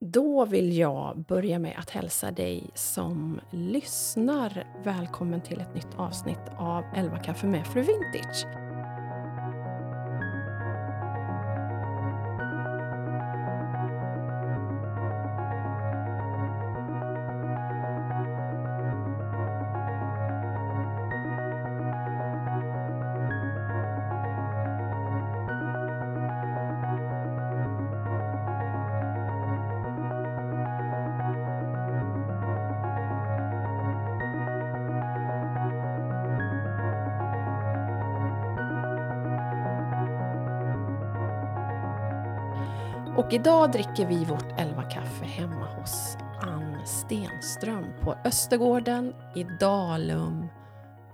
Då vill jag börja med att hälsa dig som lyssnar välkommen till ett nytt avsnitt av 11 kaffe med Fru Vintage. Och idag dricker vi vårt 11 kaffe hemma hos Ann Stenström på Östergården i Dalum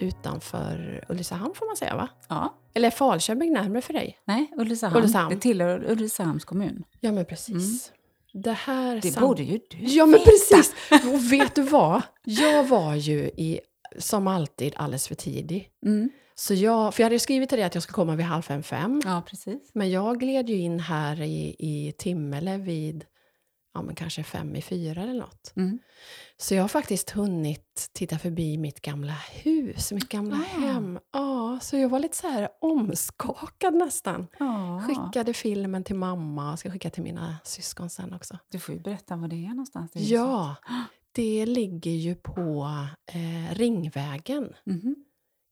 utanför Ulricehamn får man säga va? Ja. Eller är Falköping närmare för dig? Nej, Ulricehamn. Ulricehamn. Det tillhör Ulricehamns kommun. Ja men precis. Det här Det borde ju du Ja men veta. precis! Och vet du vad? Jag var ju i, som alltid alldeles för tidig. Mm. Så jag, för jag hade skrivit till dig att jag skulle komma vid halv fem, fem. Ja, precis. Men jag gled ju in här i, i Timmele vid ja, men kanske fem i fyra eller något. Mm. Så jag har faktiskt hunnit titta förbi mitt gamla hus, mitt gamla Ah. hem. Ja, så jag var lite så här omskakad nästan. Ja. Skickade filmen till mamma och ska skicka till mina syskon sen också. Du får ju berätta var det är någonstans. det huset. Ja, det ligger ju på eh, Ringvägen, Mhm.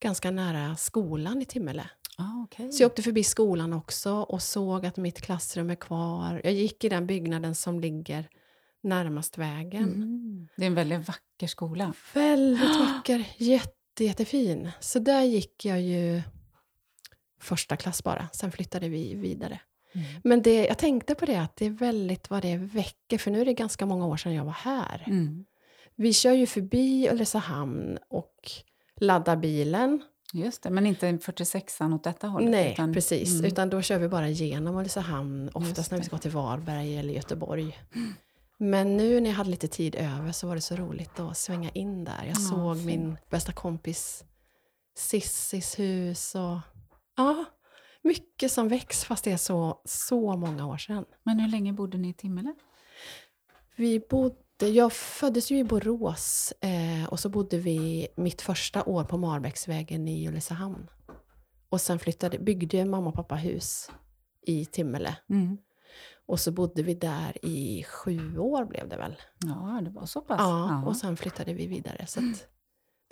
Ganska nära skolan i Timmele. Ah, okej. Så jag åkte förbi skolan också och såg att mitt klassrum är kvar. Jag gick i den byggnaden som ligger närmast vägen. Mhm. Det är en väldigt vacker skola. Väldigt vacker, jätte, jättefin. Så där gick jag ju första klass bara, sen flyttade vi vidare. Mm. Men det, jag tänkte på det, att det är väldigt vad det väcker, för nu är det ganska många år sedan jag var här. Mm. Vi kör ju förbi Ulricehamn och laddar bilen. Just det, men inte 46an åt detta hållet. Nej, utan- precis. Mm. Utan då kör vi bara genom Ulricehamn, oftast när vi ska till Varberg eller Göteborg. Men nu när jag hade lite tid över så var det så roligt att svänga in där. Jag Ja, såg fint. min bästa kompis Sissis hus och ja, mycket som väcks fast det är så, så många år sedan. Men hur länge bodde ni i Timmele? Vi bodde, jag föddes ju i Borås eh, och så bodde vi mitt första år på Marbäcksvägen i Ulricehamn. Och sen flyttade, byggde mamma och pappa hus i Timmele. Mm. Och så bodde vi där i sju år blev det väl. Ja, det var så pass. Ja, och sen flyttade vi vidare. Så att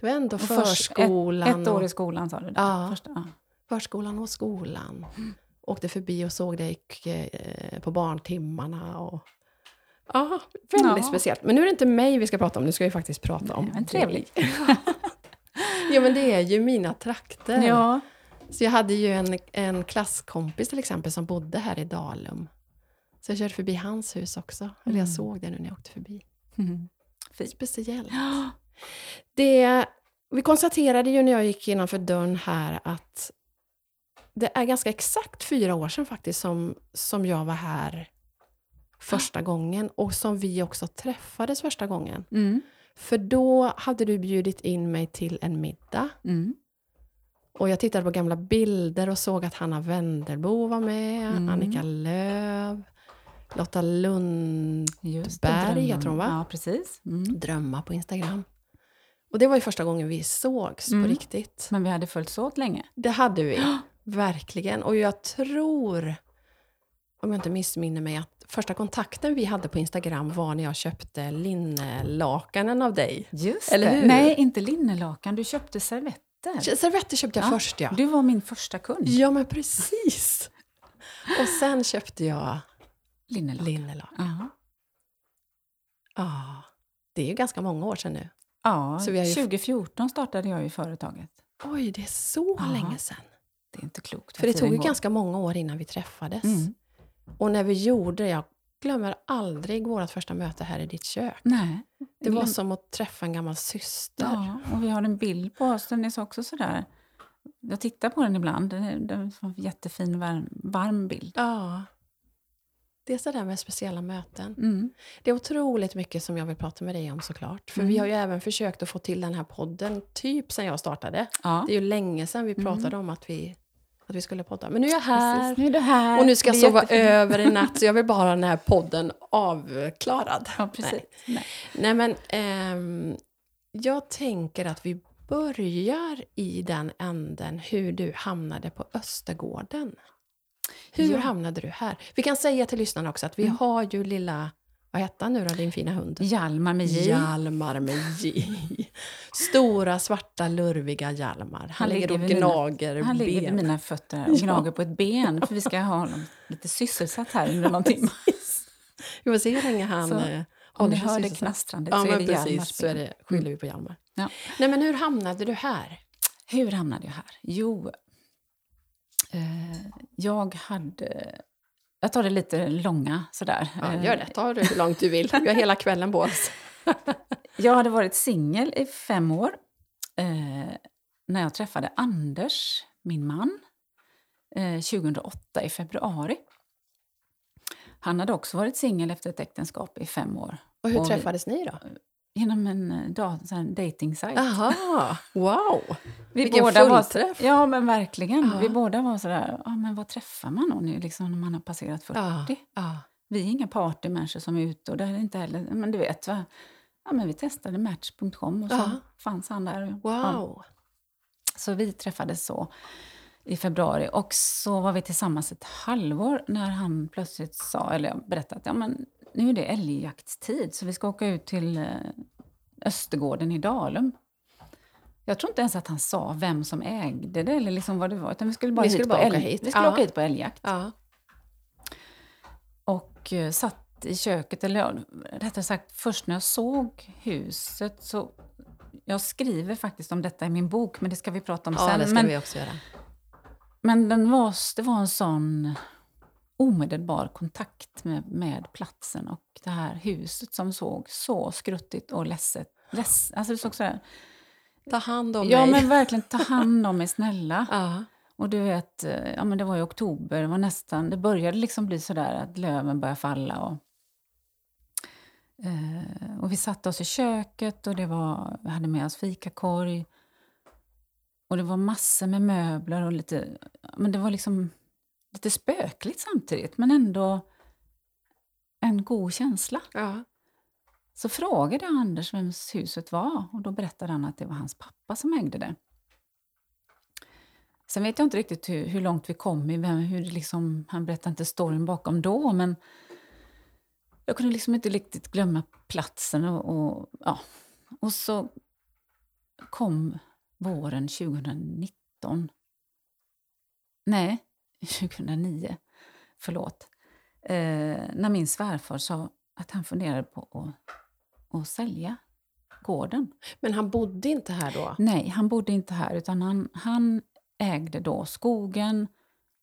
det var ändå Och förskolan, Ett år och, i skolan sa du? det? Ja. Första, ja. förskolan och skolan. Åkte förbi och såg dig eh, på barntimmarna. Och, ja, väldigt Ja. speciellt. Men nu är det inte mig vi ska prata om, nu ska vi faktiskt prata om Nej, men trevligt. dig. ja, men det är ju mina trakter. Ja. Så jag hade ju en, en klasskompis till exempel som bodde här i Dalum. Så jag körde förbi hans hus också. Eller jag Mm. såg det nu när jag åkte förbi. Mm. Fint. Speciellt. Det, vi konstaterade ju när jag gick innanför dörren här att det är ganska exakt fyra år sedan faktiskt som, som jag var här första gången och som vi också träffades första gången. Mm. För då hade du bjudit in mig till en middag Mm. och jag tittade på gamla bilder och såg att Hanna Wendelbo var med, Mm. Annika Löv, Lotta Lundberg heter hon va? Ja, precis. Mm. Drömma på Instagram. Och det var ju första gången vi sågs Mm. på riktigt. Men vi hade följts åt länge. Det hade vi, verkligen. Och jag tror, om jag inte missminner mig, att första kontakten vi hade på Instagram var när jag köpte linnelakanen av dig. Just Eller det. hur? Nej, inte linnelakan. Du köpte servetter. Servetter köpte jag Ja, först ja. Du var min första kund. Ja men precis. Och sen köpte jag Linnelakan. linnelakan. Ja. Ja, det är ju ganska många år sedan nu. Ja, Så vi har ju- 2014 startade jag i företaget. Oj, det är så Ja. länge sedan. Det är inte klokt. För det tog ju går. ganska många år innan vi träffades. Mm. Och när vi gjorde det, jag glömmer aldrig vårt första möte här i ditt kök. Nej. Det var som att träffa en gammal syster. Ja, och vi har en bild på oss. Den är så också sådär... Jag tittar på den ibland. Den är, den är en jättefin, varm, varm bild. Ja. Det är sådär med speciella möten. Mm. Det är otroligt mycket som jag vill prata med dig om såklart. För Mm. vi har ju även försökt att få till den här podden typ sen jag startade. Ja. Det är ju länge sedan vi Mm. pratade om att vi, att vi skulle podda. Men nu är jag här. Precis, nu är du här. Och nu ska jag sova jättefint. över i natt, så jag vill bara ha den här podden avklarad. Ja, precis. Nej. Nej. Nej, men ehm, jag tänker att vi börjar i den änden hur du hamnade på Östergården. Hur Ja. hamnade du här? Vi kan säga till lyssnarna också att vi Mm. har ju lilla, vad hette han nu då, din fina hund? Hjalmar med J. Hjalmar med J. Stora, svarta, lurviga Hjalmar. Han, Han ligger och vid mina- gnager Han ligger vid ben. mina fötter och gnager på ett ben för vi ska ha honom lite sysselsatt här under någon timme. Vi får se hur länge han Så, eh, Om håller ni hör det knastrandet Ja, så är det precis. Så är ben. det, skyller vi på Hjalmar. Ja. Nej, men hur hamnade du här? Hur hamnade jag här? Jo, eh, jag hade... Jag tar det lite långa sådär. Ja, Eh, gör det. Ta det hur långt du vill. Vi har hela kvällen på oss. Jag hade varit singel i fem år eh, när jag träffade Anders, min man, eh, 2008 i februari. Han hade också varit singel efter ett äktenskap i fem år. Och hur Och vi- träffades ni då? Genom en eh, da- dating-sajt. Aha, wow! Vi Vilken båda var, fullträff. Ja, men verkligen. Ja. Vi båda var sådär, ja, men vad träffar man då nu liksom, när man har passerat 40? Ja, ja. Vi är inga partymänniskor som är ute och det är inte heller, men du vet va. Ja, men vi testade Match.com och så Ja. fanns han där. Wow! Ja, så vi träffades så i februari och så var vi tillsammans ett halvår när han plötsligt sa, eller jag berättade att ja, men nu är det älgjaktstid så vi ska åka ut till eh, Östergården i Dalum. Jag tror inte ens att han sa vem som ägde det eller liksom vad det var. Utan vi skulle bara, hit, skulle bara åka hit. Vi skulle Ja. åka hit på älgjakt. Ja. Och eh, satt i köket, eller ja, rättare sagt först när jag såg huset så... Jag skriver faktiskt om detta i min bok, men det ska vi prata om ja, sen. det ska men vi också göra. men den var, det var en sån omedelbar kontakt med, med platsen och det här huset som såg så skruttigt och ledset. Less, alltså det såg sådär, Ta hand om ja mig. men verkligen ta hand om mig snälla. Ja. Och du vet, eh, ja men det var i oktober, det var nästan, det började liksom bli sådär att löven började falla och eh, och vi satte oss i köket och det var, vi hade med oss fikakorg. Och det var massor med möbler och lite, men det var liksom lite spökligt samtidigt men ändå en god känsla. Ja. Så frågade jag Anders vems huset var och då berättade han att det var hans pappa som ägde det. Sen vet jag inte riktigt hur, hur långt vi kom i vem, hur det liksom, han berättade inte storyn bakom då men jag kunde liksom inte riktigt glömma platsen och, och ja. Och så kom våren 2019. Nej, 2009. Förlåt. Eh, när min svärfar sa att han funderade på att, att sälja gården. Men han bodde inte här då? Nej, han bodde inte här utan han, han ägde då skogen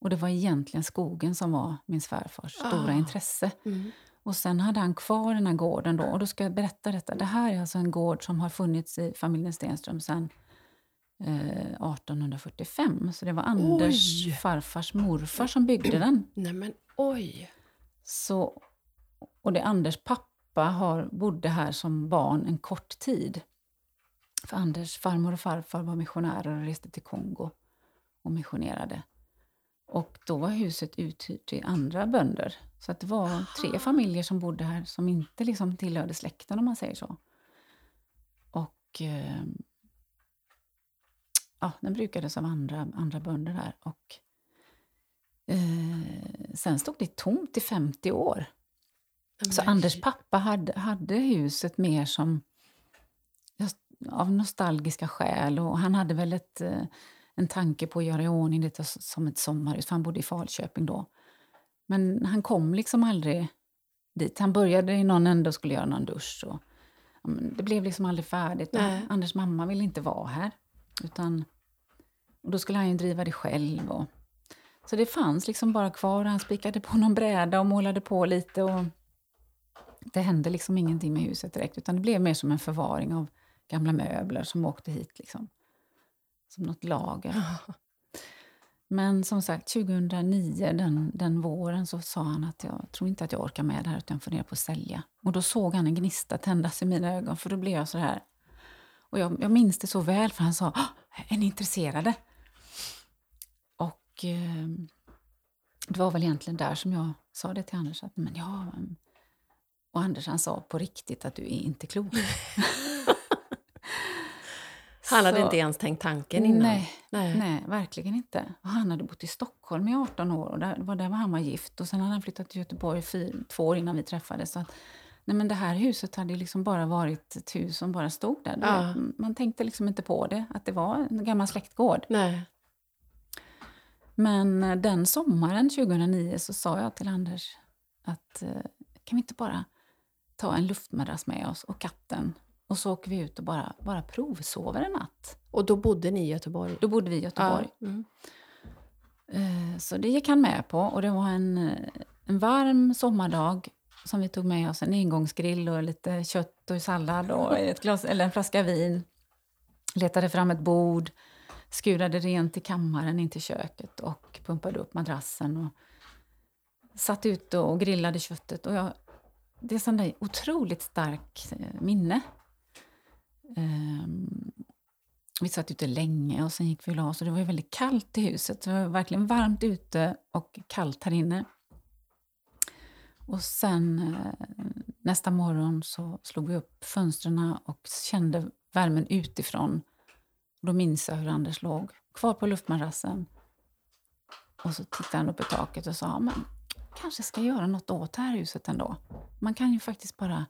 och det var egentligen skogen som var min svärfars stora Ah. intresse. Mm. Och sen hade han kvar den här gården då. Och då ska jag berätta detta. Det här är alltså en gård som har funnits i familjen Stenström sedan eh, 1845. Så det var Anders Oj! farfars morfar som byggde den. Nej men oj! Så, och det Anders pappa har, bodde här som barn en kort tid. För Anders farmor och farfar var missionärer och reste till Kongo och missionerade. Och då var huset uthyrt till andra bönder. Så att det var tre familjer som bodde här som inte liksom tillhörde släkten om man säger så. Och eh, ja, den brukades av andra, andra bönder där. Och eh, sen stod det tomt i 50 år. Nej, Så men- Anders pappa hade, hade huset mer som av nostalgiska skäl. Och han hade väl ett, eh, en tanke på att göra i ordning det som ett sommarhus, för han bodde i Falköping då. Men han kom liksom aldrig dit. Han började i någon ände och skulle göra någon dusch. Och, men det blev liksom aldrig färdigt. Anders mamma ville inte vara här. Utan, och då skulle han ju driva det själv. Och, så det fanns liksom bara kvar. Han spikade på någon bräda och målade på lite. Och det hände liksom ingenting med huset direkt. Utan det blev mer som en förvaring av gamla möbler som åkte hit. Liksom. Som något lager. Men som sagt, 2009, den, den våren, så sa han att jag tror inte att jag orkar med det här utan jag funderar på att sälja. Och då såg han en gnista tändas i mina ögon, för då blev jag så här. Och jag, jag minns det så väl, för han sa "Ah, är ni intresserade? Och eh, det var väl egentligen där som jag sa det till Anders. Att, men ja. Och Anders han sa på riktigt att du är inte klok. Han hade Så- inte ens tänkt tanken innan. Nej, Nej. nej, verkligen inte. Och han hade bott i Stockholm i 18 år och där, det var där han var gift. Och sen hade han flyttat till Göteborg fyr, två år innan vi träffades. Så att, nej, men det här huset hade liksom bara varit ett hus som bara stod där. Ja. Man tänkte liksom inte på det, att det var en gammal släktgård. Nej. Men eh, den sommaren 2009 så sa jag till Anders att eh, kan vi inte bara ta en luftmadrass med oss och katten och så åker vi ut och bara, bara provsover en natt. Och då bodde ni i Göteborg? Då bodde vi i Göteborg. Ja. Mm. Eh, Så det gick han med på och det var en, en varm sommardag som vi tog med oss en engångsgrill och lite kött och sallad och ett glas, eller en flaska vin. Letade fram ett bord, skurade rent i kammaren in till köket och pumpade upp madrassen och satt ute och grillade köttet. Och jag, det är sån där otroligt starkt eh, minne. Ehm, vi satt ute länge och sen gick vi och la oss det var ju väldigt kallt i huset. Det var verkligen varmt ute och kallt här inne. Och sen eh, nästa morgon så slog vi upp fönstren och kände värmen utifrån. Då minns jag hur Anders låg kvar på luftmadrassen. Och så tittade han upp i taket och sa, men kanske ska jag göra något åt det här huset ändå. Man kan ju faktiskt bara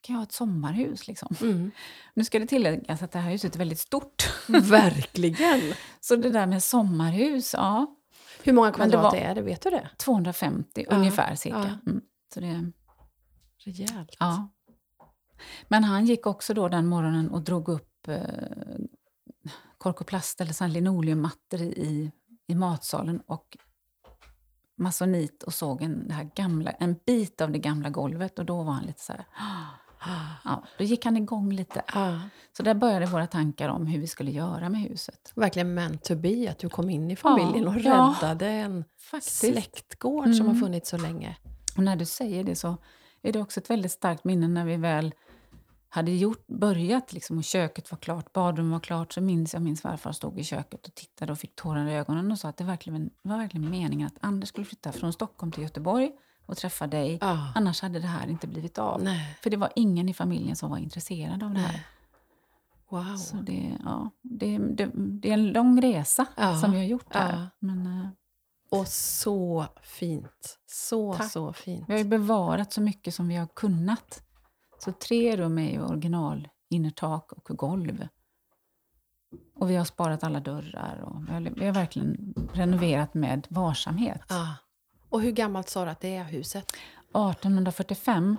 kan jag ha ett sommarhus. Liksom. Mm. Nu ska det tilläggas att det här huset är väldigt stort. Verkligen! Så det där med sommarhus, ja, Hur många det kvadrat var- är det? Vet du det? 250 Ja, ungefär cirka. ja. Mm. Så det, Rejält. ja. Men han gick också då den morgonen och drog upp eh, kork och plast eller sån linoleummattor i, i matsalen och masonit och såg en, det här gamla, en bit av det gamla golvet och då var han lite så här... Ja, då gick han igång lite. Ja. Så där började våra tankar om hur vi skulle göra med huset. Verkligen meant to be, att du kom in i familjen och ja. räddade en Faktiskt. släktgård som har Mm. funnits så länge. Och när du säger det så är det också ett väldigt starkt minne när vi väl hade gjort, börjat liksom, och köket var klart, badrummet var klart, så minns jag min svärfar stod i köket och tittade och fick tårar i ögonen och sa att det verkligen, var verkligen meningen att Anders skulle flytta från Stockholm till Göteborg och träffa dig. Ja. Annars hade det här inte blivit av. Nej. För det var ingen i familjen som var intresserad av det här. Wow. Så det, ja, det, det, det är en lång resa Ja, som vi har gjort här. ja. Men, eh, Och så fint. Så, Tack. så fint. Vi har ju bevarat så mycket som vi har kunnat. Så tre rum är ju original, innertak och golv. Och vi har sparat alla dörrar och vi har, vi har verkligen renoverat med varsamhet. Ja. Och hur gammalt sa du att det är huset? 1845.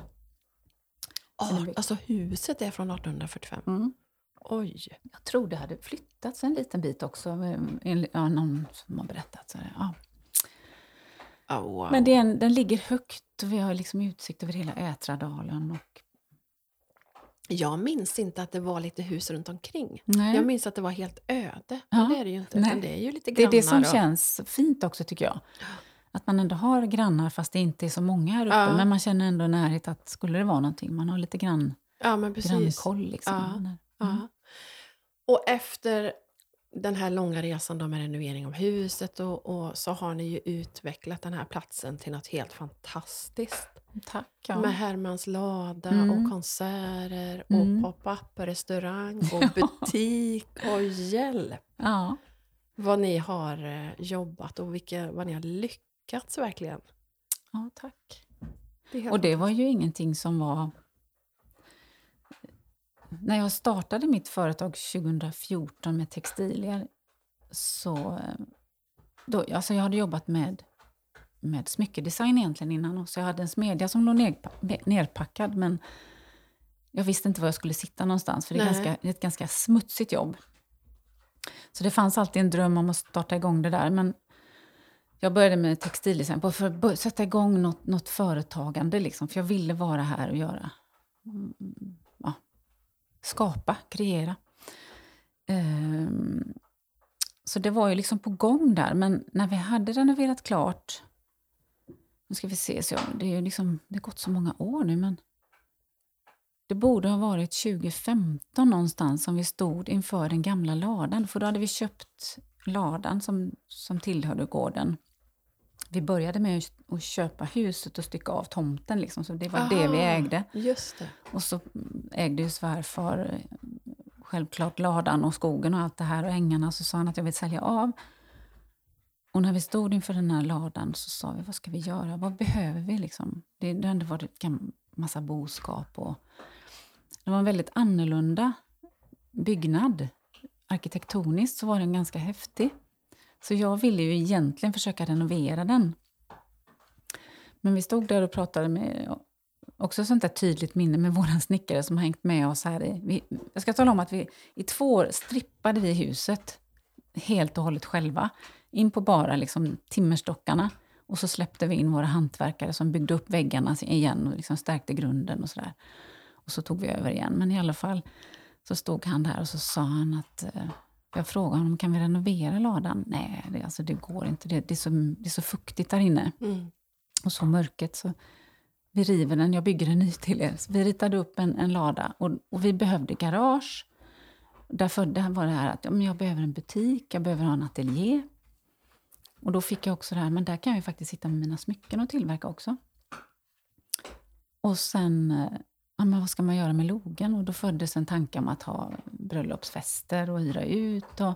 Ah, alltså huset är från 1845. Mm. Oj. Jag tror det hade flyttats en liten bit också. eh, enligt- Ja, någon som har berättat. Så, ja. Ah, wow. Men det är en, den ligger högt och vi har liksom utsikt över hela Ätradalen. Och, Jag minns inte att det var lite hus runt omkring. nej. Jag minns att det var helt öde. Ja. Men det är det ju inte. Nej. Det är ju lite Det grannar. är det som och- känns fint också tycker jag. Att man ändå har grannar fast det inte är så många här uppe. Ja. Men man känner ändå närhet att skulle det vara någonting, man har lite grann, Ja, men precis. grannkoll. Liksom. Ja. Mm. Och efter den här långa resan då med renovering av huset och, och så har ni ju utvecklat den här platsen till något helt fantastiskt. Tack. Ja. Med Hermans lada Mm. och konserter Mm. och pop-up och restaurang och butik och hjälp. ja. Vad ni har eh, jobbat och vilka, vad ni har lyckats verkligen. ja, tack. Det Och det var ju ingenting som var... När jag startade mitt företag 2014 med textilier så... eh, Då, alltså jag hade jobbat med, med smyckedesign egentligen innan också. Jag hade en smedja som låg nerpa- nerpackad men jag visste inte var jag skulle sitta någonstans för det är, Nej. ganska, det är ett ganska smutsigt jobb. Så det fanns alltid en dröm om att starta igång det där. Men jag började med textildesign för att sätta igång något, något företagande. Liksom, för jag ville vara här och göra skapa, kreera. Um, så det var ju liksom på gång där. Men när vi hade renoverat klart... Nu ska vi se. Så jag, det, är ju liksom, det har gått så många år nu. men Det borde ha varit 2015 någonstans som vi stod inför den gamla ladan. För då hade vi köpt ladan som, som tillhörde gården. Vi började med att köpa huset och stycka av tomten, liksom, så det var det vi Aha, ägde. Just det. Och så ägde ju svärfar självklart ladan och skogen och allt det här och ängarna. Så sa han att jag vill sälja av. Och när vi stod inför den här ladan så sa vi, vad ska vi göra? Vad behöver vi? Liksom? Det, det ändå varit en massa boskap. Och det var en väldigt annorlunda byggnad. Arkitektoniskt så var den ganska häftig. Så jag ville ju egentligen försöka renovera den. Men vi stod där och pratade med också sånt där tydligt minne med våran snickare som har hängt med oss här. I, vi, jag ska tala om att vi i två år strippade vi huset helt och hållet själva. In på bara liksom timmerstockarna. Och så släppte vi in våra hantverkare som byggde upp väggarna igen och liksom stärkte grunden och sådär. Och så tog vi över igen. Men i alla fall så stod han där och så sa han att eh, jag frågade honom, kan vi renovera ladan? Nej, det, alltså, det går inte. Det, det, är så, det är så fuktigt där inne. Mm. Och så mörket. Så vi river den, jag bygger en ny till er. Så vi ritade upp en, en lada och, och vi behövde garage. Därför det var det här att ja, men jag behöver en butik, jag behöver ha en ateljé. Och då fick jag också det här, men där kan jag ju faktiskt sitta med mina smycken och tillverka också. Och sen, eh, ja, men vad ska man göra med logen? Och då föddes en tanke om att ha bröllopsfester och hyra ut. Och,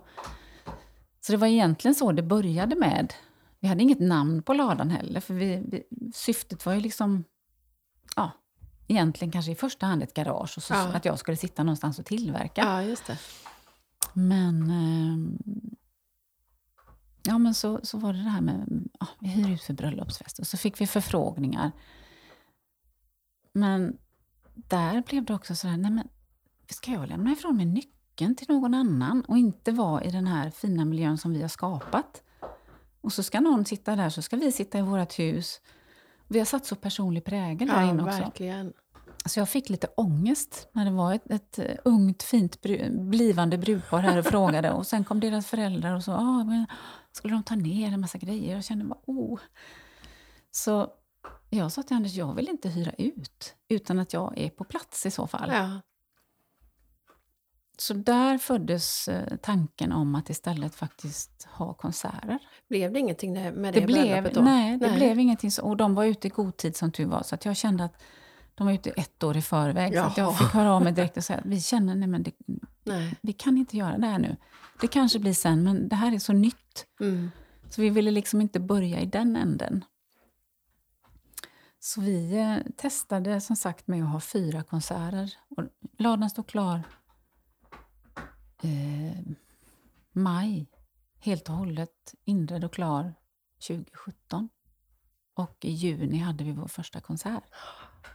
så det var egentligen så det började med. Vi hade inget namn på ladan heller, för vi, vi, syftet var ju liksom, ja, egentligen kanske i första hand ett garage och så, Ja. att jag skulle sitta någonstans och tillverka. Ja, just det. Men, ehm, ja, men så, så var det det här med ja, vi hyr ut för bröllopsfest. Och så fick vi förfrågningar. Men där blev det också så här, nej men ska jag lämna ifrån mig nyckeln till någon annan och inte vara i den här fina miljön som vi har skapat? Och så ska någon sitta där, så ska vi sitta i vårt hus. Vi har satt så personlig prägel där Ja, inne också. verkligen. Så jag fick lite ångest när det var ett, ett eh, ungt, fint bru, blivande brudpar här och frågade. Och sen kom deras föräldrar och så ah, men skulle de ta ner en massa grejer. Jag kände bara, oh. Så jag sa till Anders, jag vill inte hyra ut utan att jag är på plats i så fall. Ja. Så där föddes eh, tanken om att istället faktiskt ha konserter. Blev det ingenting med det, Det blev, då? nej, det Nej. blev ingenting. Så, och de var ute i god tid som tur var. Så att jag kände att de var ute ett år i förväg. Så att Jaha. jag fick höra av mig direkt och säga att vi känner nej, men det, Nej. vi kan inte göra det här nu. Det kanske blir sen, men det här är så nytt. Mm. Så vi ville liksom inte börja i den änden. Så vi eh, testade som sagt med att ha fyra konserter. Och ladan stod klar eh, maj, helt och hållet inredd och klar 2017. Och i juni hade vi vår första konsert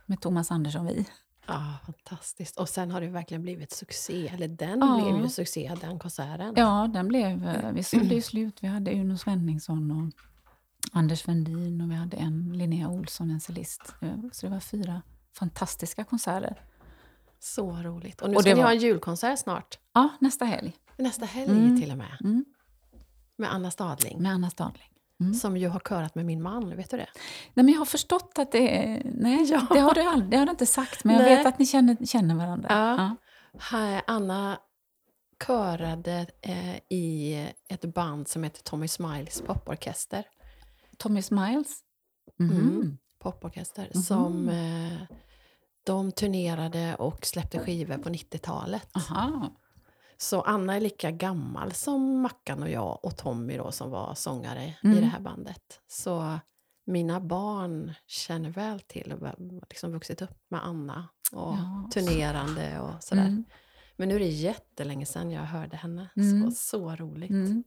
med Thomas Andersson Vi. Ja, fantastiskt. Och sen har det verkligen blivit succé. Eller den Ja. blev ju succé, den konserten. Ja, den blev, eh, vi sålde ju slut. Vi hade Uno Svenningsson och Anders Wendin och vi hade en Linnea Olsson, en cellist. Eh, Så det var fyra fantastiska konserter. Så roligt. Och nu Och ska ni var- ha en julkonsert snart. Ja, nästa helg Nästa helg Mm. till och med. Mm. Med Anna Stadling. med Anna Stadling. Mm. Som ju har körat med min man, vet du det? Nej, men jag har förstått att det är... Nej, Ja. det, har du aldrig, det har du inte sagt, men jag Nej. vet att ni känner, känner varandra. Ja. Här, Anna körade eh, i ett band som heter Tommy Smiles poporkester. Tommy Smiles. Mhm. Mm. Poporkester. Mhm. Som eh, de turnerade och släppte skivor på 90-talet. Aha. Så Anna är lika gammal som Mackan och jag och Tommy då som var sångare i Mm. det här bandet. Så mina barn känner väl till och har liksom vuxit upp med Anna och Ja, turnerande och sådär. Mm. Men nu är det jättelänge sedan jag hörde henne. Mm. Så, så roligt. Mm.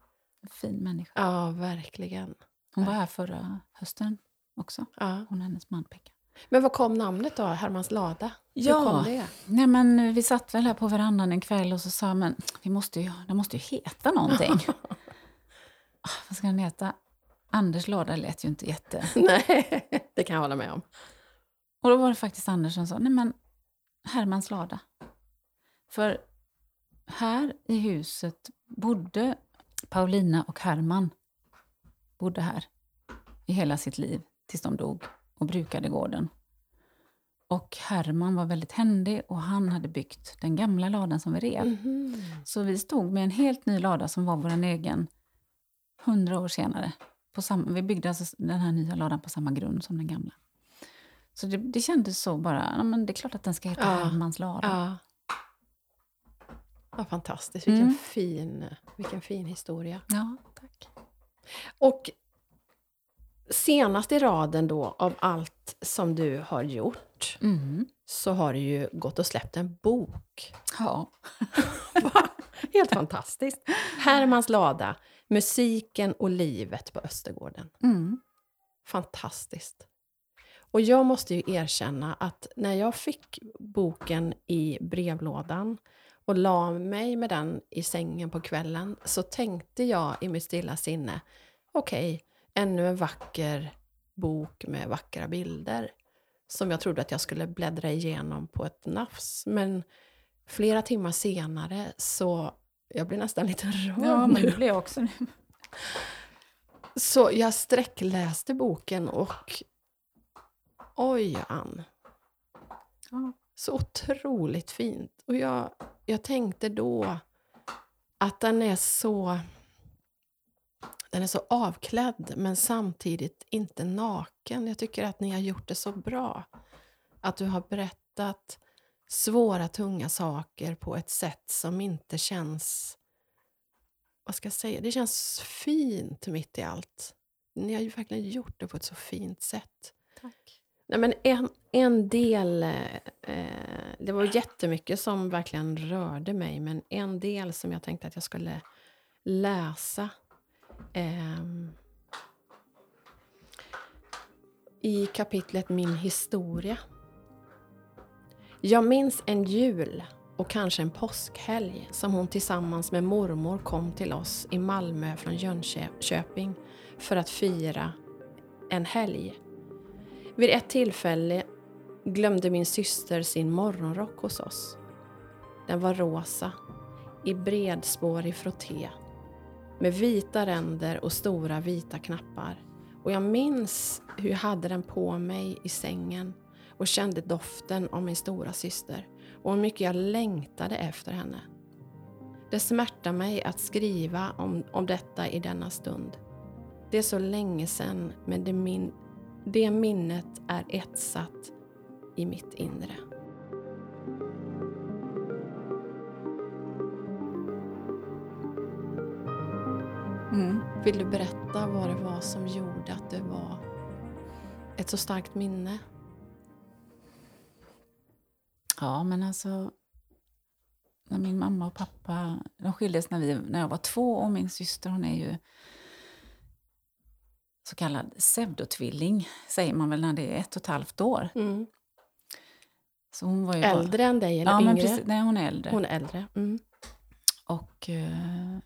Fin människa. Ja, verkligen. Hon var här förra hösten också. Ja. Hon och hennes man Pekka. Men vad kom namnet då? Hermans lada? Ja. kom det? Nej, men vi satt väl här på verandan en kväll och så sa men vi måste ju, det måste ju heta någonting. Ah, Vad ska den heta? Anders låda lät ju inte jätte... Nej, det kan jag hålla med om. Och då var det faktiskt Anders som sa, nej men Hermans lada. För här i huset bodde Paulina och Herman bodde här i hela sitt liv tills de dog och brukade gården. Och Herman var väldigt händig och han hade byggt den gamla ladan som vi rev. Mhm. Så vi stod med en helt ny lada som var vår egen hundra år senare. På samma, vi byggde alltså den här nya ladan på samma grund som den gamla. Så det, det kändes så bara, ja, men det är klart att den ska heta Ja. Hermans lada. Ja. Ja, fantastiskt. Vilken, Mm. fin, vilken fin historia. Ja, tack. Och senast i raden då av allt som du har gjort Mm. så har du ju gått och släppt en bok. Ja. Helt fantastiskt. Hermans lada, musiken och livet på Östergården. Mm. Fantastiskt. Och jag måste ju erkänna att när jag fick boken i brevlådan och la mig med den i sängen på kvällen så tänkte jag i mitt stilla sinne, okej, ännu en vacker bok med vackra bilder som jag trodde att jag skulle bläddra igenom på ett nafs. Men flera timmar senare så, jag blir nästan lite rörd ja, men det blev jag också nu. Så jag sträckläste boken och oj Ann, Ja. så otroligt fint. Och jag, jag tänkte då att den är så den är så avklädd men samtidigt inte naken. Jag tycker att ni har gjort det så bra. Att du har berättat svåra, tunga saker på ett sätt som inte känns... Vad ska jag säga? Det känns fint mitt i allt. Ni har ju verkligen gjort det på ett så fint sätt. Tack. Nej, men en, en del... eh, det var jättemycket som verkligen rörde mig, men en del som jag tänkte att jag skulle läsa eh, i kapitlet Min historia. Jag minns en jul och kanske en påskhelg som hon tillsammans med mormor kom till oss i Malmö från Jönköping för att fira en helg. Vid ett tillfälle glömde min syster sin morgonrock hos oss. Den var rosa, i bredspårig frotté, med vita ränder och stora vita knappar. Och jag minns hur jag hade den på mig i sängen och kände doften av min stora syster och hur mycket jag längtade efter henne. Det smärtar mig att skriva om, om detta i denna stund. Det är så länge sedan, men det, min, det minnet är etsat i mitt inre. Mm. Vill du berätta vad det var som gjorde att det var ett så starkt minne? Ja, men alltså... När min mamma och pappa de skildes när, vi, när jag var två och min syster hon är ju så kallad pseudotvilling, säger man väl när det är ett och ett halvt år. Mm. Så hon var ju bara- Äldre än dig eller ja, men yngre? precis, nej, hon är äldre. Hon är äldre. Mm. Och eh,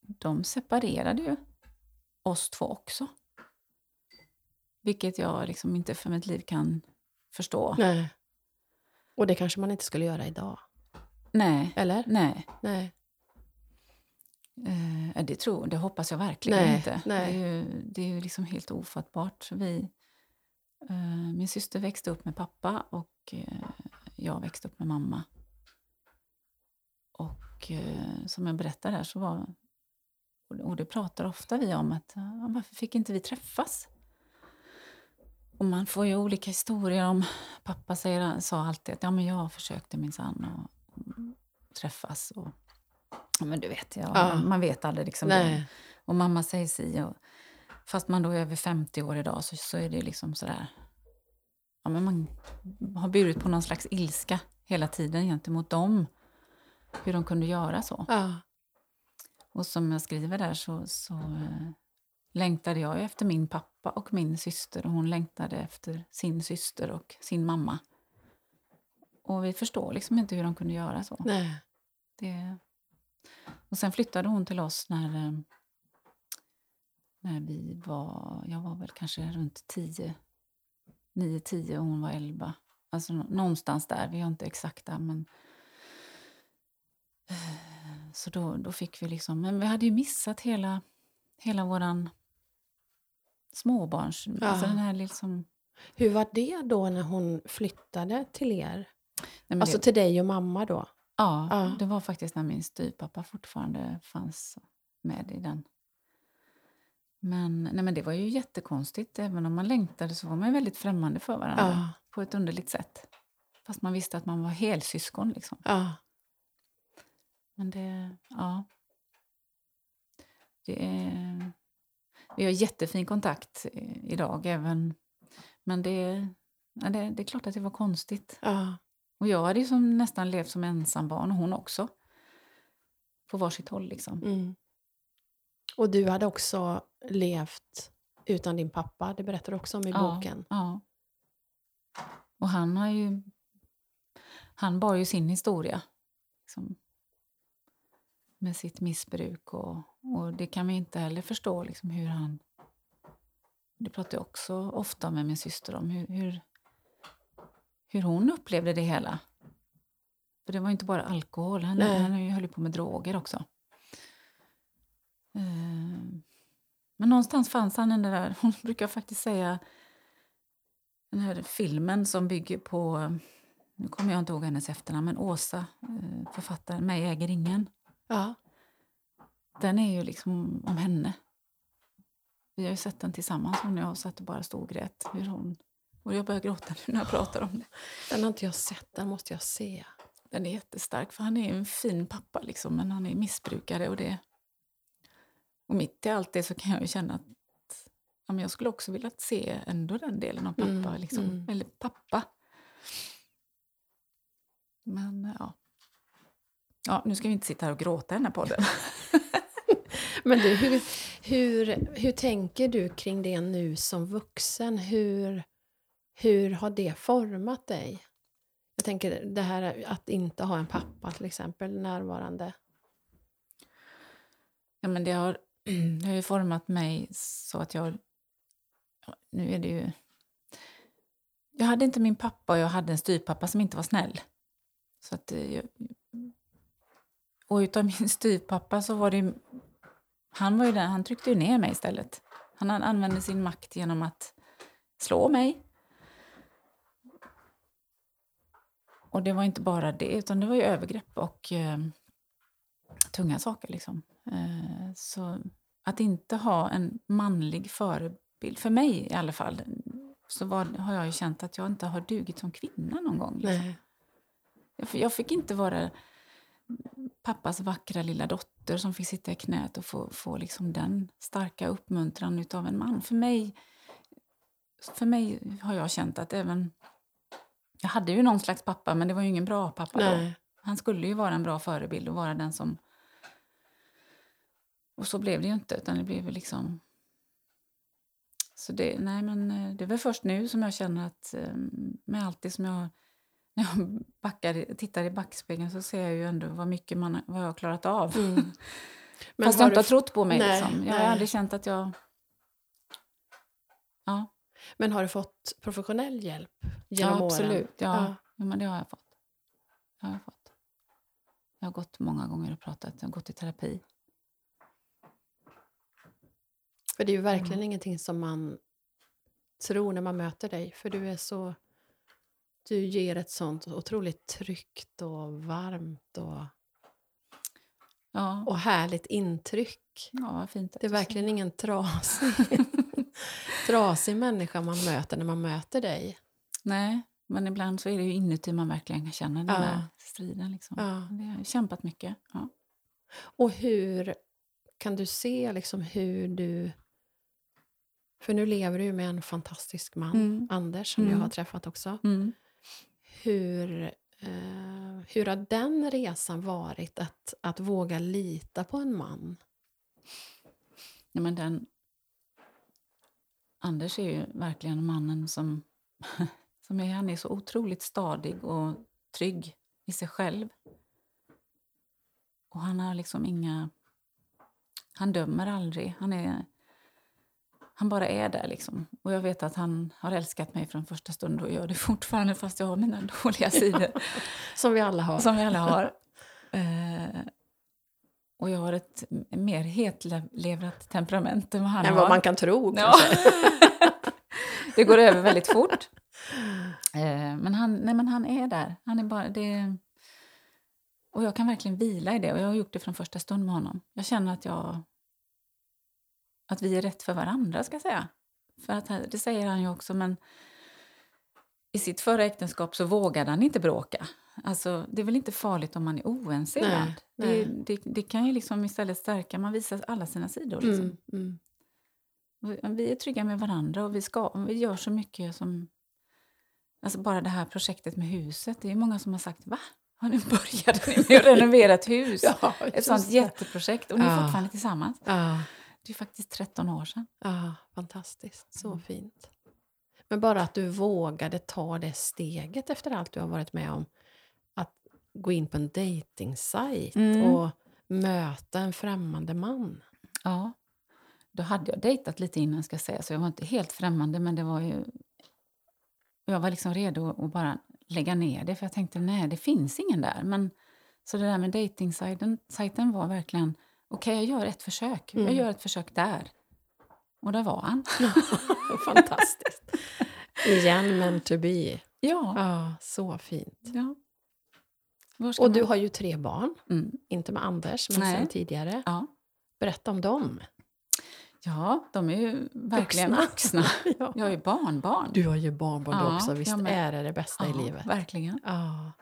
de separerade ju oss två också. Vilket jag liksom inte för mitt liv kan förstå. Nej. Och det kanske man inte skulle göra idag? Nej, Eller? nej. Nej. Eh, det, tror, det hoppas jag verkligen Nej, inte. nej. Det är ju, det är ju liksom helt ofattbart. Vi, eh, min syster växte upp med pappa och eh, jag växte upp med mamma. Och eh, som jag berättade där så var... Och det- pratar ofta vi om att ja, varför fick inte vi träffas? Och man får ju olika historier om... Pappa säger, sa alltid att ja, men jag försökte minsann att träffas. Och, men du vet, ja, Ja. man vet aldrig. Liksom det. Och mamma säger si. Och, fast man då är över 50 år idag så, så är det liksom sådär... Ja, men man har burit på någon slags ilska hela tiden gentemot dem. Hur de kunde göra så. Ja. Och som jag skriver där så, så eh, längtade jag efter min pappa och min syster. Och hon längtade efter sin syster och sin mamma. Och vi förstår liksom inte hur de kunde göra så. Nej. Det... Och sen flyttade hon till oss när, eh, när vi var, jag var väl kanske runt 10, 9-10 och hon var 11. Alltså nå- någonstans där, vi har inte exakta men Eh, så då, då fick vi liksom, men vi hade ju missat hela, hela våran småbarns, Ja. alltså den här liksom, Hur var det då när hon flyttade till er? nej Alltså det, till dig och mamma då? Ja, ja. det var faktiskt när min styvpappa fortfarande fanns med i den Men, nej, men det var ju jättekonstigt. Även om man längtade så var man väldigt främmande för varandra Ja. på ett underligt sätt. Fast man visste att man var helsyskon. Liksom. Ja. Men det, ja. Det är, vi har jättefin kontakt idag även. Men det, ja, det, det är klart att det var konstigt. Ja. Och jag hade ju som nästan levt som ensambarn och hon också. På varsitt håll liksom. Mm. Och du hade också levt utan din pappa, det berättar du också om i Ja, boken. Ja. Och han har ju... Han bar ju sin historia. Liksom, med sitt missbruk. Och, och det kan vi inte heller förstå liksom, hur han... Det pratar jag också ofta med min syster om. Hur, hur, hur hon upplevde det hela. För det var ju inte bara alkohol. Han, Nej. han höll ju på med droger också. Eh, Men någonstans fanns han den där, hon brukar faktiskt säga, den här filmen som bygger på, nu kommer jag inte ihåg hennes efternamn, men Åsa, eh, författaren, Mig äger ingen. Ja. Den är ju liksom om henne. Vi har ju sett den tillsammans, hon och jag, satt och bara stod och grät. Hur hon, och jag börjar gråta nu när jag pratar om det. Den har inte jag sett, den måste jag se. Den är jättestark, för han är en fin pappa, liksom, men han är missbrukare. Och, det, och mitt i allt det så kan jag ju känna att ja, men jag skulle också vilja se ändå den delen av pappa. Mm, liksom, mm. Eller pappa. Men ja. ja. Nu ska vi inte sitta här och gråta i den här podden. Men du, hur, hur, hur tänker du kring det nu som vuxen? Hur, hur har det format dig? Jag tänker det här att inte ha en pappa till exempel närvarande. Ja, men det har, det har ju format mig så att jag... Nu är det ju... Jag hade inte min pappa och jag hade en styvpappa som inte var snäll. Så att, eh, jag, och utav min styvpappa så var det ju- Han, var ju den, han tryckte ju ner mig istället. Han använde sin makt genom att slå mig. Och det var inte bara det, utan det var ju övergrepp och eh, tunga saker. Liksom. Eh, så att inte ha en manlig förebild, för mig i alla fall, så var, har jag ju känt att jag inte har dugit som kvinna någon gång. Liksom. Jag, jag fick inte vara pappas vackra lilla dotter som fick sitta i knät och få, få liksom den starka uppmuntran av en man. För mig, för mig har jag känt att även... Jag hade ju någon slags pappa, men det var ju ingen bra pappa då. Nej. Han skulle ju vara en bra förebild och vara den som... Och så blev det ju inte, utan det blev liksom... Så det, nej, men eh, det är väl först nu som jag känner att eh, med allt det som jag... När jag backar, tittar i backspegeln så ser jag ju ändå vad mycket man, vad jag har klarat av. Mm. Men Fast har jag inte har trott på mig. Nej, liksom. Jag har nej. aldrig känt att jag... Ja, Men har du fått professionell hjälp genom ja åren? absolut. Ja. Ja. Ja. men det har jag fått. Det har jag fått. Jag har gått många gånger och pratat. Jag har gått i terapi. För det är ju verkligen Mm. ingenting som man tror när man möter dig. För du är så... Du ger ett sånt otroligt tryggt och varmt och, Ja, och härligt intryck. ja fint. Det är verkligen ingen trasig, trasig människa man möter när man möter dig. Nej, men ibland så är det ju inuti man verkligen känna den Ja. där striden. Liksom. Ja. Det har jag kämpat mycket. Ja. Och hur kan du se liksom hur du... För nu lever du ju med en fantastisk man, Mm. Anders, som jag Mm. har träffat också. Mm. Hur, eh, hur har den resan varit, att, att våga lita på en man? Ja, men den... Anders är ju verkligen mannen som, som är, han är så otroligt stadig och trygg i sig själv. Och han har liksom inga... Han dömer aldrig. Han, är, han bara är där. Liksom. Och jag vet att han har älskat mig från första stund och gör det fortfarande fast jag har mina dåliga sidor. Som vi alla har. Som vi alla har. Och jag har ett mer hetlevrat temperament än vad han än har. vad man kan tro Ja. det går över väldigt fort. Eh, men, han, nej, men han är där. Han är bara, det, och jag kan verkligen vila i det. Och jag har gjort det från första stund med honom. Jag känner att jag... att vi är rätt för varandra, ska jag säga. För att, det säger han ju också, men i sitt förra äktenskap så vågade han inte bråka. Alltså, det är väl inte farligt om man är oense Nej, ibland. Det, nej. det, det kan ju liksom istället stärka, man visar alla sina sidor. Liksom. Mm, mm. Vi- är trygga med varandra och vi, ska, vi gör så mycket som... Alltså bara det här projektet med huset, det är många som har sagt va? Har ni börjat med att renovera ett hus? Ja, ett sånt det. jätteprojekt och ni är Ja. fortfarande tillsammans. Ja, Det är faktiskt 13 år sedan. ja, fantastiskt. Så Mm. fint. Men bara att du vågade ta det steget efter allt du har varit med om. Att gå in på en dejtingsajt Mm. och möta en främmande man. Ja. Då hade jag dejtat lite innan, ska jag säga, så jag var inte helt främmande, men det var ju... Jag var liksom redo att bara lägga ner det, för jag tänkte nej, det finns ingen där. Men, så det där med dejtingsajten sajten var verkligen, okej, jag gör ett försök. Jag Mm. gör ett försök där. Och där var han. Fantastiskt. Igen, meant to be. Ja. Ja, så fint. ja. Och du man- har ju tre barn. Mm. Inte med Anders, men Nej. sen tidigare. Ja. Berätta om dem. ja, de är ju verkligen vuxna. ja. Jag är ju barnbarn. Du har ju barnbarn Ja, också. Visst är det det bästa i livet? Verkligen. Ja.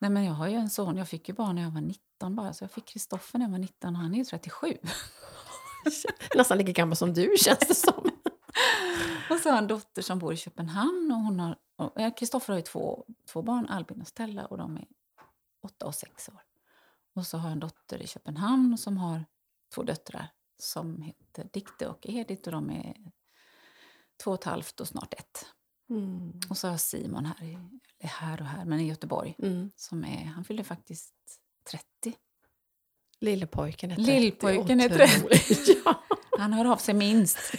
Nej, men jag har ju en son, jag fick ju barn när jag var 19 bara, så jag fick Kristoffer när jag var 19 och han är ju 37. Nästan lika gammal som du, känns det som. Och så har jag en dotter som bor i Köpenhamn och hon har, Kristoffer har ju två, två barn, Albin och Stella, och de är åtta och sex år. Och så har jag en dotter i Köpenhamn som har två döttrar som heter Dikte och Edith och de är två och ett halvt och snart ett. Mm. Och så har jag Simon här, här och här, men i Göteborg. Mm. Som är, han fyller faktiskt 30. Lillpojken är 30. Lillpojken är Otroligt. ja. Han hör av sig minst.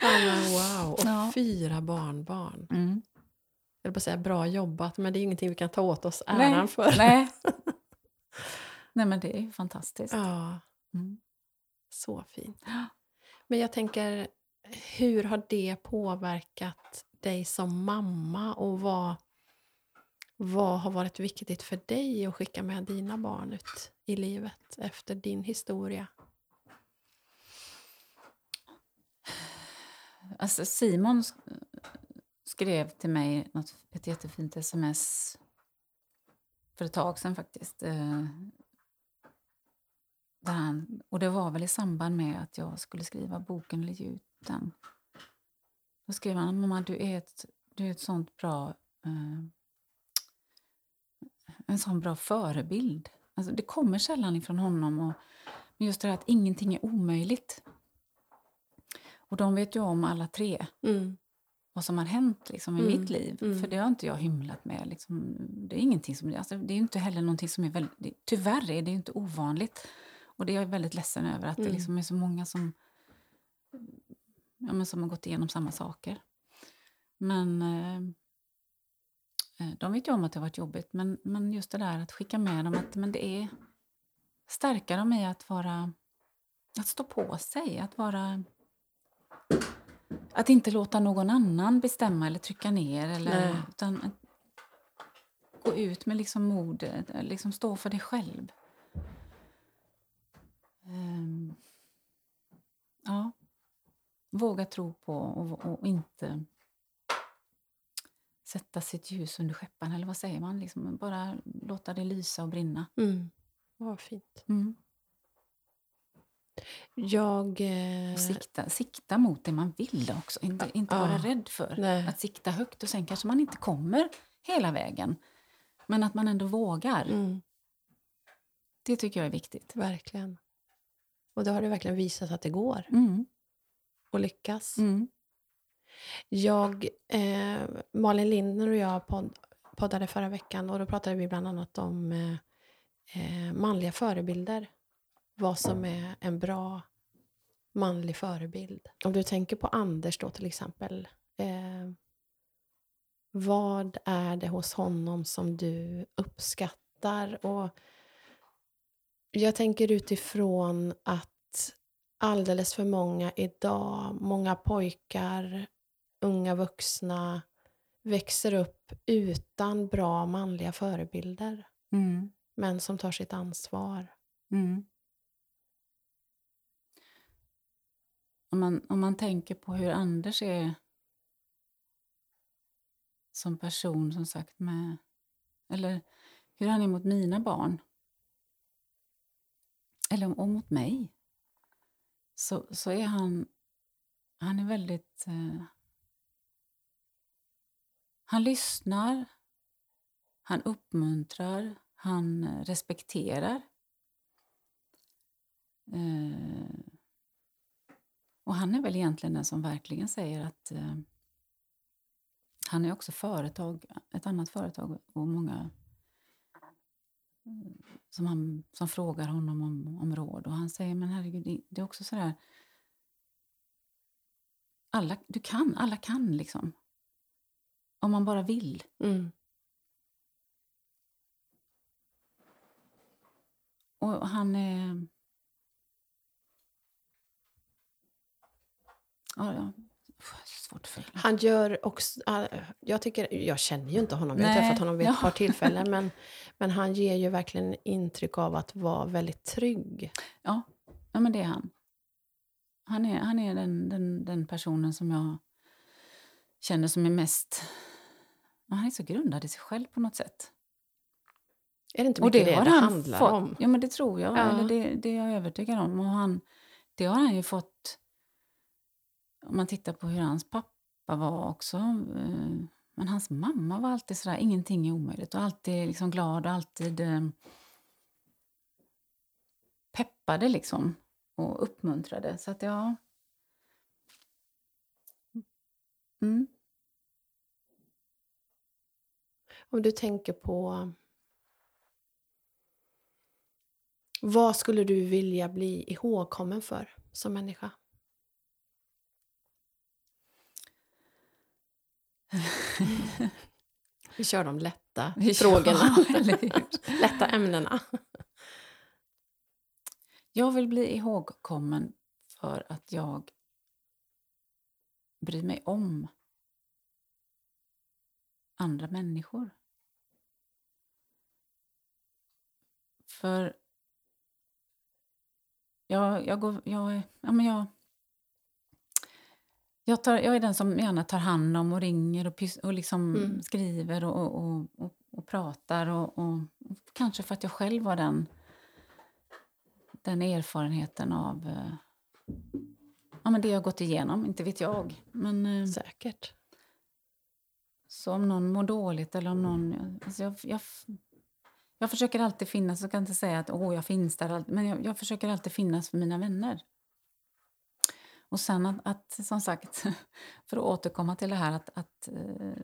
Men wow. Och Ja. fyra barnbarn. Mm. Jag vill bara säga bra jobbat, men det är ingenting vi kan ta åt oss äran Nej, för. Nej. Nej, men det är fantastiskt. Ja, Mm. så fint. Men jag tänker, hur har det påverkat dig som mamma och vad, vad har varit viktigt för dig att skicka med dina barn ut i livet efter din historia? Alltså Simon skrev till mig något, ett jättefint sms för ett tag sedan faktiskt. Eh, där han, och det var väl i samband med att jag skulle skriva boken eller ge ut den. Då skrev han, mamma du är ett, du är ett sånt bra, eh, en sån bra förebild. Alltså, det kommer sällan ifrån honom. Och, men just det här att ingenting är omöjligt. Och de vet ju om alla tre Mm. vad som har hänt liksom, i Mm, mitt liv. mm. För det har inte jag hymlat med. Liksom. Det är ingenting som... Alltså, det är inte heller någonting som är väldigt... Tyvärr är det inte ovanligt. Och det är jag väldigt ledsen över att det Mm. liksom är så många som, ja, men som har gått igenom samma saker. Men eh, de vet ju om att det har varit jobbigt. Men, men just det där att skicka med dem att men det är stärka dem i att vara... Att stå på sig, att vara... Att inte låta någon annan bestämma eller trycka ner. Eller, Nej. utan att gå ut med liksom modet, liksom stå för dig själv. Ehm, ja. Våga tro på och, och inte sätta sitt ljus under skäppan. Eller vad säger man? Liksom bara låta det lysa och brinna. Mm. Vad fint. Mm. Jag... Eh, Och sikta, sikta mot det man vill också. Inte, inte Ja. vara rädd för Nej. att sikta högt. Och sen kanske man inte kommer hela vägen. Men att man ändå vågar. mm, Det tycker jag är viktigt. verkligen. Och det har du verkligen visat att det går Mm. att lyckas. Mm. Jag, eh, Malin Lindner och jag podd, poddade förra veckan och då pratade vi bland annat om eh, eh, manliga förebilder. Vad som är en bra manlig förebild. Om du tänker på Anders då till exempel. Eh, vad är det hos honom som du uppskattar? Och jag tänker utifrån att alldeles för många idag, många pojkar, unga vuxna växer upp utan bra manliga förebilder. Mm. Män som tar sitt ansvar. Mm. om man, om man tänker på hur Anders är som person, som sagt, med, eller hur han är mot mina barn, eller och mot mig, så, så är han, han är väldigt... Eh, han lyssnar, han uppmuntrar, han eh, respekterar. Eh, och han är väl egentligen den som verkligen säger att eh, han är också företag, ett annat företag och många eh, som, han, som frågar honom om, om råd. Och han säger, men herregud, det är också sådär... Alla, du kan, alla kan liksom. Om man bara vill. Mm. Och han är... Ja, ja. Svårt för Han gör också... Jag, tycker, jag känner ju inte honom, jag har träffat honom vid ett ja. par tillfällen. Men, men han ger ju verkligen intryck av att vara väldigt trygg. Ja, ja men det är han. Han är, han är den, den, den personen som jag känner som är mest... ja, Han är så grundad i sig själv på något sätt. Är det inte mycket det det, handlar fått, om? Ja, men det tror jag. Ja. Eller det, det är jag övertygad om. Och han, det har han ju fått... Om man tittar på hur hans pappa var också. eh, Men hans mamma var alltid sådär, ingenting är omöjligt. Och alltid liksom glad och alltid eh, peppade liksom. Och uppmuntrade. Så att ja... Mm. Om du tänker på... Vad skulle du vilja bli ihågkommen för som människa? Vi kör de lätta Ja, frågorna, hur? lätta ämnena. Jag vill bli ihågkommen för att jag bryr mig om andra människor. För jag, jag, går, jag, ja, men jag, jag, tar, jag är den som gärna tar hand om och ringer och, och liksom Mm. skriver och, och, och, och, pratar. Och, och, kanske för att jag själv var den den erfarenheten av eh, ja, men det jag gått igenom, inte vet jag. Men, eh, Säkert. så om någon mår dåligt eller om någon... Alltså jag, jag, jag försöker alltid finnas, jag kan inte säga att åh, jag finns där, men jag, jag försöker alltid finnas för mina vänner. Och sen att, att som sagt, för att återkomma till det här att, att eh,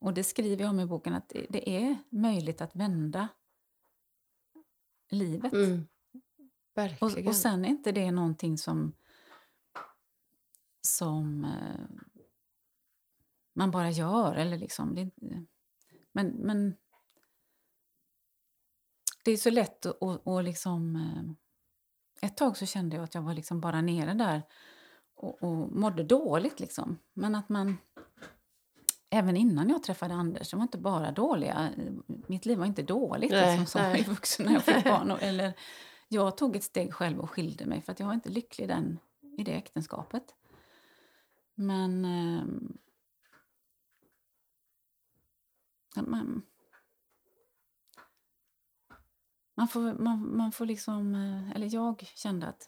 och det skriver jag om i boken, att det, är möjligt att vända livet. Mm. Och, och sen är inte det någonting som, som eh, man bara gör. Eller liksom, det, men, men det är så lätt att att- att liksom... eh, Ett tag så kände jag att jag var liksom bara nere där och, och mådde dåligt. Liksom. Men att man... Även innan jag träffade Anders, det var inte bara dåliga. Mitt liv var inte dåligt Nej, liksom, som nej. jag vuxen när jag fick barn. Och, eller, jag tog ett steg själv och skilde mig för att jag var inte lycklig den, i det äktenskapet. Men... ja, man, man, får, man, man får liksom... eh, Eller jag kände att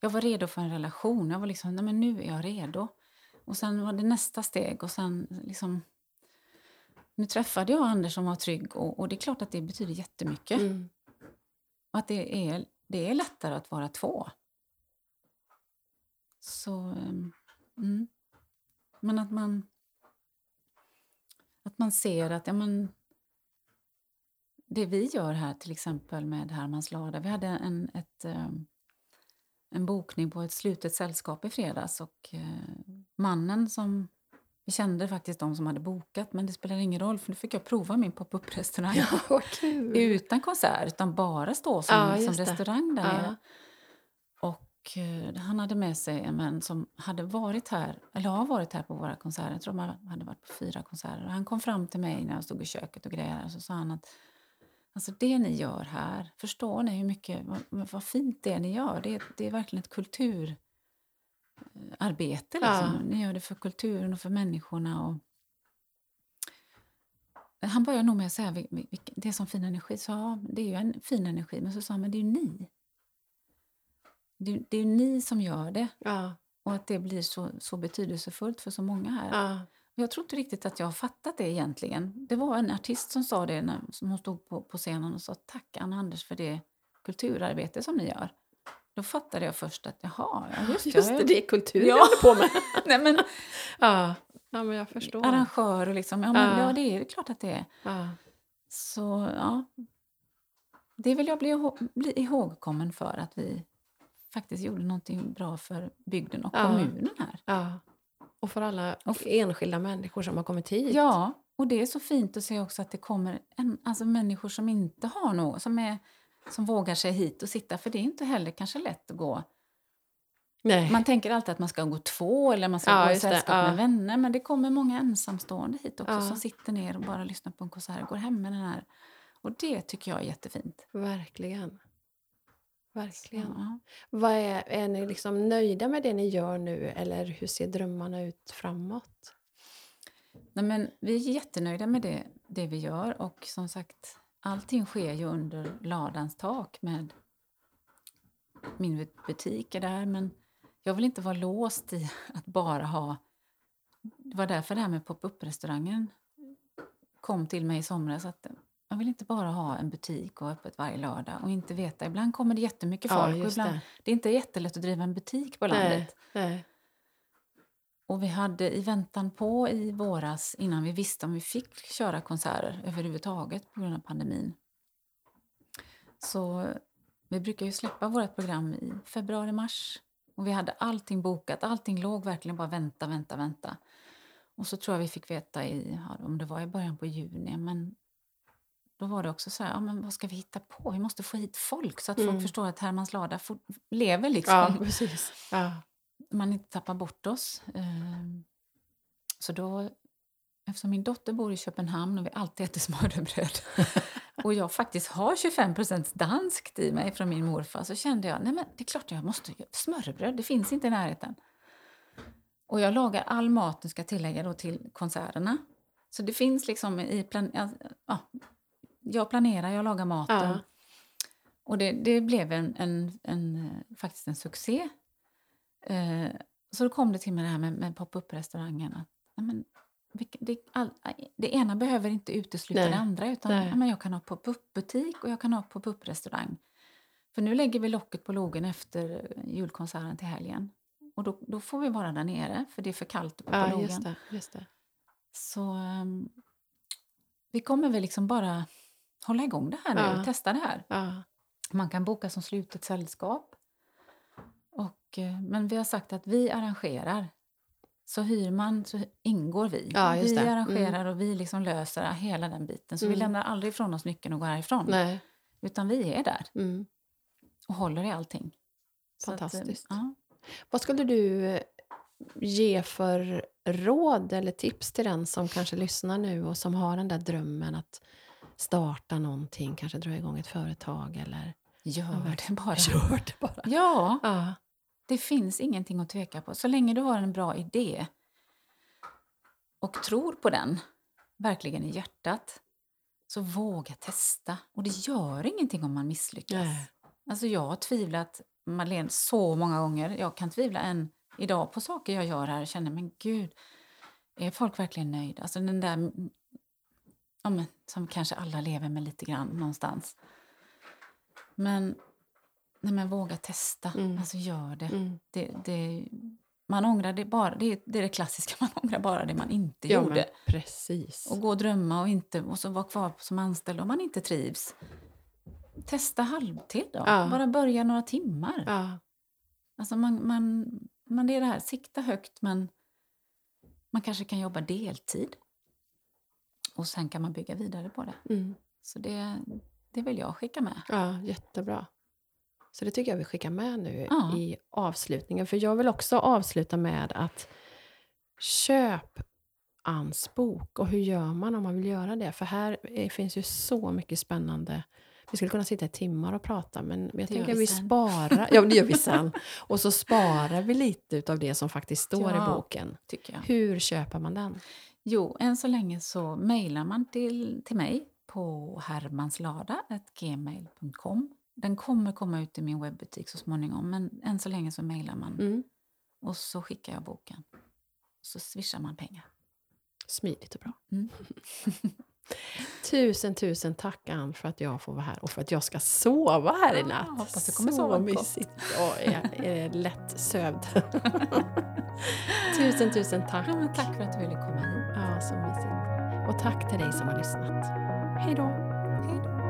jag var redo för en relation. Jag var liksom, nej men nu är jag redo. Och sen var det nästa steg och sen liksom... Nu träffade jag Anders som var trygg och, och det är klart att det betyder jättemycket. Mm. Och att det är, det är lättare att vara två. Så... ehm, Mm. Men att man... Att man ser att ja, men, det vi gör här till exempel med Hermans lada. Vi hade en, ett, ehm, en bokning på ett slutet sällskap i fredags och eh, mannen som... Vi kände faktiskt de som hade bokat men det spelar ingen roll för nu fick jag prova min pop-up-restaurang Ja, utan konsert, utan bara stå som, Ja, som restaurang där Ja. Och eh, han hade med sig en vän som hade varit här, eller har varit här på våra konserter. Jag tror de hade varit på fyra konserter. Och han kom fram till mig när jag stod i köket och grejade och så sa han att Alltså det ni gör här, förstår ni hur mycket, vad, vad fint det är ni gör? Det är, det är verkligen ett kulturarbete. Liksom. Ja. Ni gör det för kulturen och för människorna. Och... Han började nog med att säga, "Vi- vi- vilken- det är som fin energi. Så ja, det är ju en fin energi. Men så sa han, men det är ju ni. Det, är- det är ju ni som gör det. Ja, Och att det blir så, så betydelsefullt för så många här. ja, Jag tror inte riktigt att jag har fattat det egentligen. Det var en artist som sa det när som hon stod på, på scenen och sa tack Anna Anders för det kulturarbete som ni gör. Då fattade jag först att jaha, ja, just, just det, jag- det är kultur Ja. vi håller på med. Nej, men, Ja, ja men jag förstår. arrangör och liksom, ja, men, Ja. ja det är klart att det är. Ja, Så ja, det vill jag bli, bli ihågkommen för att vi faktiskt gjorde någonting bra för bygden och kommunen här. Och för alla Och f- enskilda människor som har kommit hit. Ja, och det är så fint att se också att det kommer en, alltså människor som inte har något, som, är, som vågar sig hit och sitta. För det är inte heller kanske lätt att gå. Nej. Man tänker alltid att man ska gå två eller man ska Ja, gå i sällskap ja. med vänner. Men det kommer många ensamstående hit också Ja. som sitter ner och bara lyssnar på en konsert och går hem med den här. Och det tycker jag är jättefint. Verkligen. Verkligen. Ja. Vad är, är ni liksom nöjda med det ni gör nu eller hur ser drömmarna ut framåt? Nej, men vi är jättenöjda med det, det vi gör och som sagt, allting sker ju under ladans tak med min butik är där men jag vill inte vara låst i att bara ha... Det var därför det här med pop-up-restaurangen kom till mig i somras. Att jag vill inte bara ha en butik och öppet varje lördag och inte veta. Ibland kommer det jättemycket folk och just ibland, det. det är inte jättelätt att driva en butik på landet. Nej, nej. Och vi hade i väntan på i våras, innan vi visste om vi fick köra konserter överhuvudtaget på grund av pandemin. Så vi brukar ju släppa vårt program i februari, mars. Och vi hade allting bokat, allting låg verkligen bara vänta, vänta, vänta. Och så tror jag vi fick veta i, ja, om det var i början på juni, men då var det också så här, ja, men vad ska vi hitta på? Vi måste få hit folk så att Mm. folk förstår att Hermans lada for, lever liksom Ja, precis. Ja. man inte tappar bort oss. Ehm, Så då, eftersom min dotter bor i Köpenhamn och vi alltid äter smörrebröd och jag faktiskt har 25 danskt i mig från min morfar så kände jag nej men det är klart jag måste smörrebröd, det finns inte i närheten. Och jag lagar all mat, nu ska jag tillägga då, till konserterna. Så det finns liksom i plan, ja, jag planerar, jag lagar maten. Ja. Och det, det blev en, en, en, eh, faktiskt en succé. Eh, så då kom det till mig det här med, med pop-up-restaurangen. Men, det, all, det ena behöver inte utesluta Nej, det andra. Utan nej. ja, men jag kan ha pop-up-butik och jag kan ha pop-up-restaurang. För nu lägger vi locket på logen efter julkonserten till helgen. Och då, då får vi vara där nere, för det är för kallt på Ja, logen. just det. Just det. Så ehm, vi kommer väl liksom bara hålla igång det här nu, Ja. testa det här. Ja. Man kan boka som slutet sällskap. Och, eh, men vi har sagt att vi arrangerar. Så hyr man så ingår vi. Ja, vi det. Mm. arrangerar och vi liksom löser hela den biten. Så vi Mm. lämnar aldrig ifrån oss nyckeln och går härifrån. Nej. Utan vi är där Mm. och håller i allting. Att, eh, Fantastiskt. ja. Vad skulle du eh, ge för råd eller tips till den som kanske lyssnar nu och som har den där drömmen att starta någonting, kanske dra igång ett företag eller... Gör det bara. Gör det bara! Ja, Ja, det finns ingenting att tveka på. Så länge du har en bra idé och tror på den, verkligen i hjärtat, så våga testa. Och det gör ingenting om man misslyckas. Nej. Alltså jag har tvivlat, Marlene, så många gånger. Jag kan tvivla än idag på saker jag gör här och känner, men gud, är folk verkligen nöjda? Alltså den där, ja, men, som kanske alla lever med lite grann någonstans. Men, nej, men våga testa, Mm. alltså gör det. Mm. det, det man ångrar det bara, det, är- det är det klassiska, man ångrar bara det man inte Ja, gjorde. precis. Och gå och drömma och, inte, och så vara kvar som anställd om man inte trivs. Testa halvtid då. Ja. Bara börja några timmar. Ja, Alltså man, man, man, det är det här, sikta högt men man kanske kan jobba deltid. Och sen kan man bygga vidare på det. mm. Så det, det vill jag skicka med. ja, jättebra. Så det tycker jag vi skickar med nu Ja. i avslutningen. För jag vill också avsluta med att köp Anns bok. Och hur gör man om man vill göra det? För här är, finns ju så mycket spännande. Vi skulle kunna sitta i timmar och prata men jag Det tänker vi vi sparar. Ja, det gör vi sen. Och så sparar vi lite av det som faktiskt står Ja. i boken. Tycker jag. Hur köper man den? Jo, än så länge så mejlar man till, till mig på hermanslada.gmail.com. Den kommer komma ut i min webbutik så småningom, men än så länge så mejlar man Mm. och så skickar jag boken. Så swishar man pengar. Smidigt och bra. Mm. tusen, tusen tack Ann för att jag får vara här och för att jag ska sova här i Ja, natt. hoppas du kommer Så sova mysigt. Ja, jag är lätt sövd. tusen, tusen tack. Ja, tack för att du ville komma hit. Ja, så mysigt. Och tack till dig som har lyssnat. Hej då! Hej då.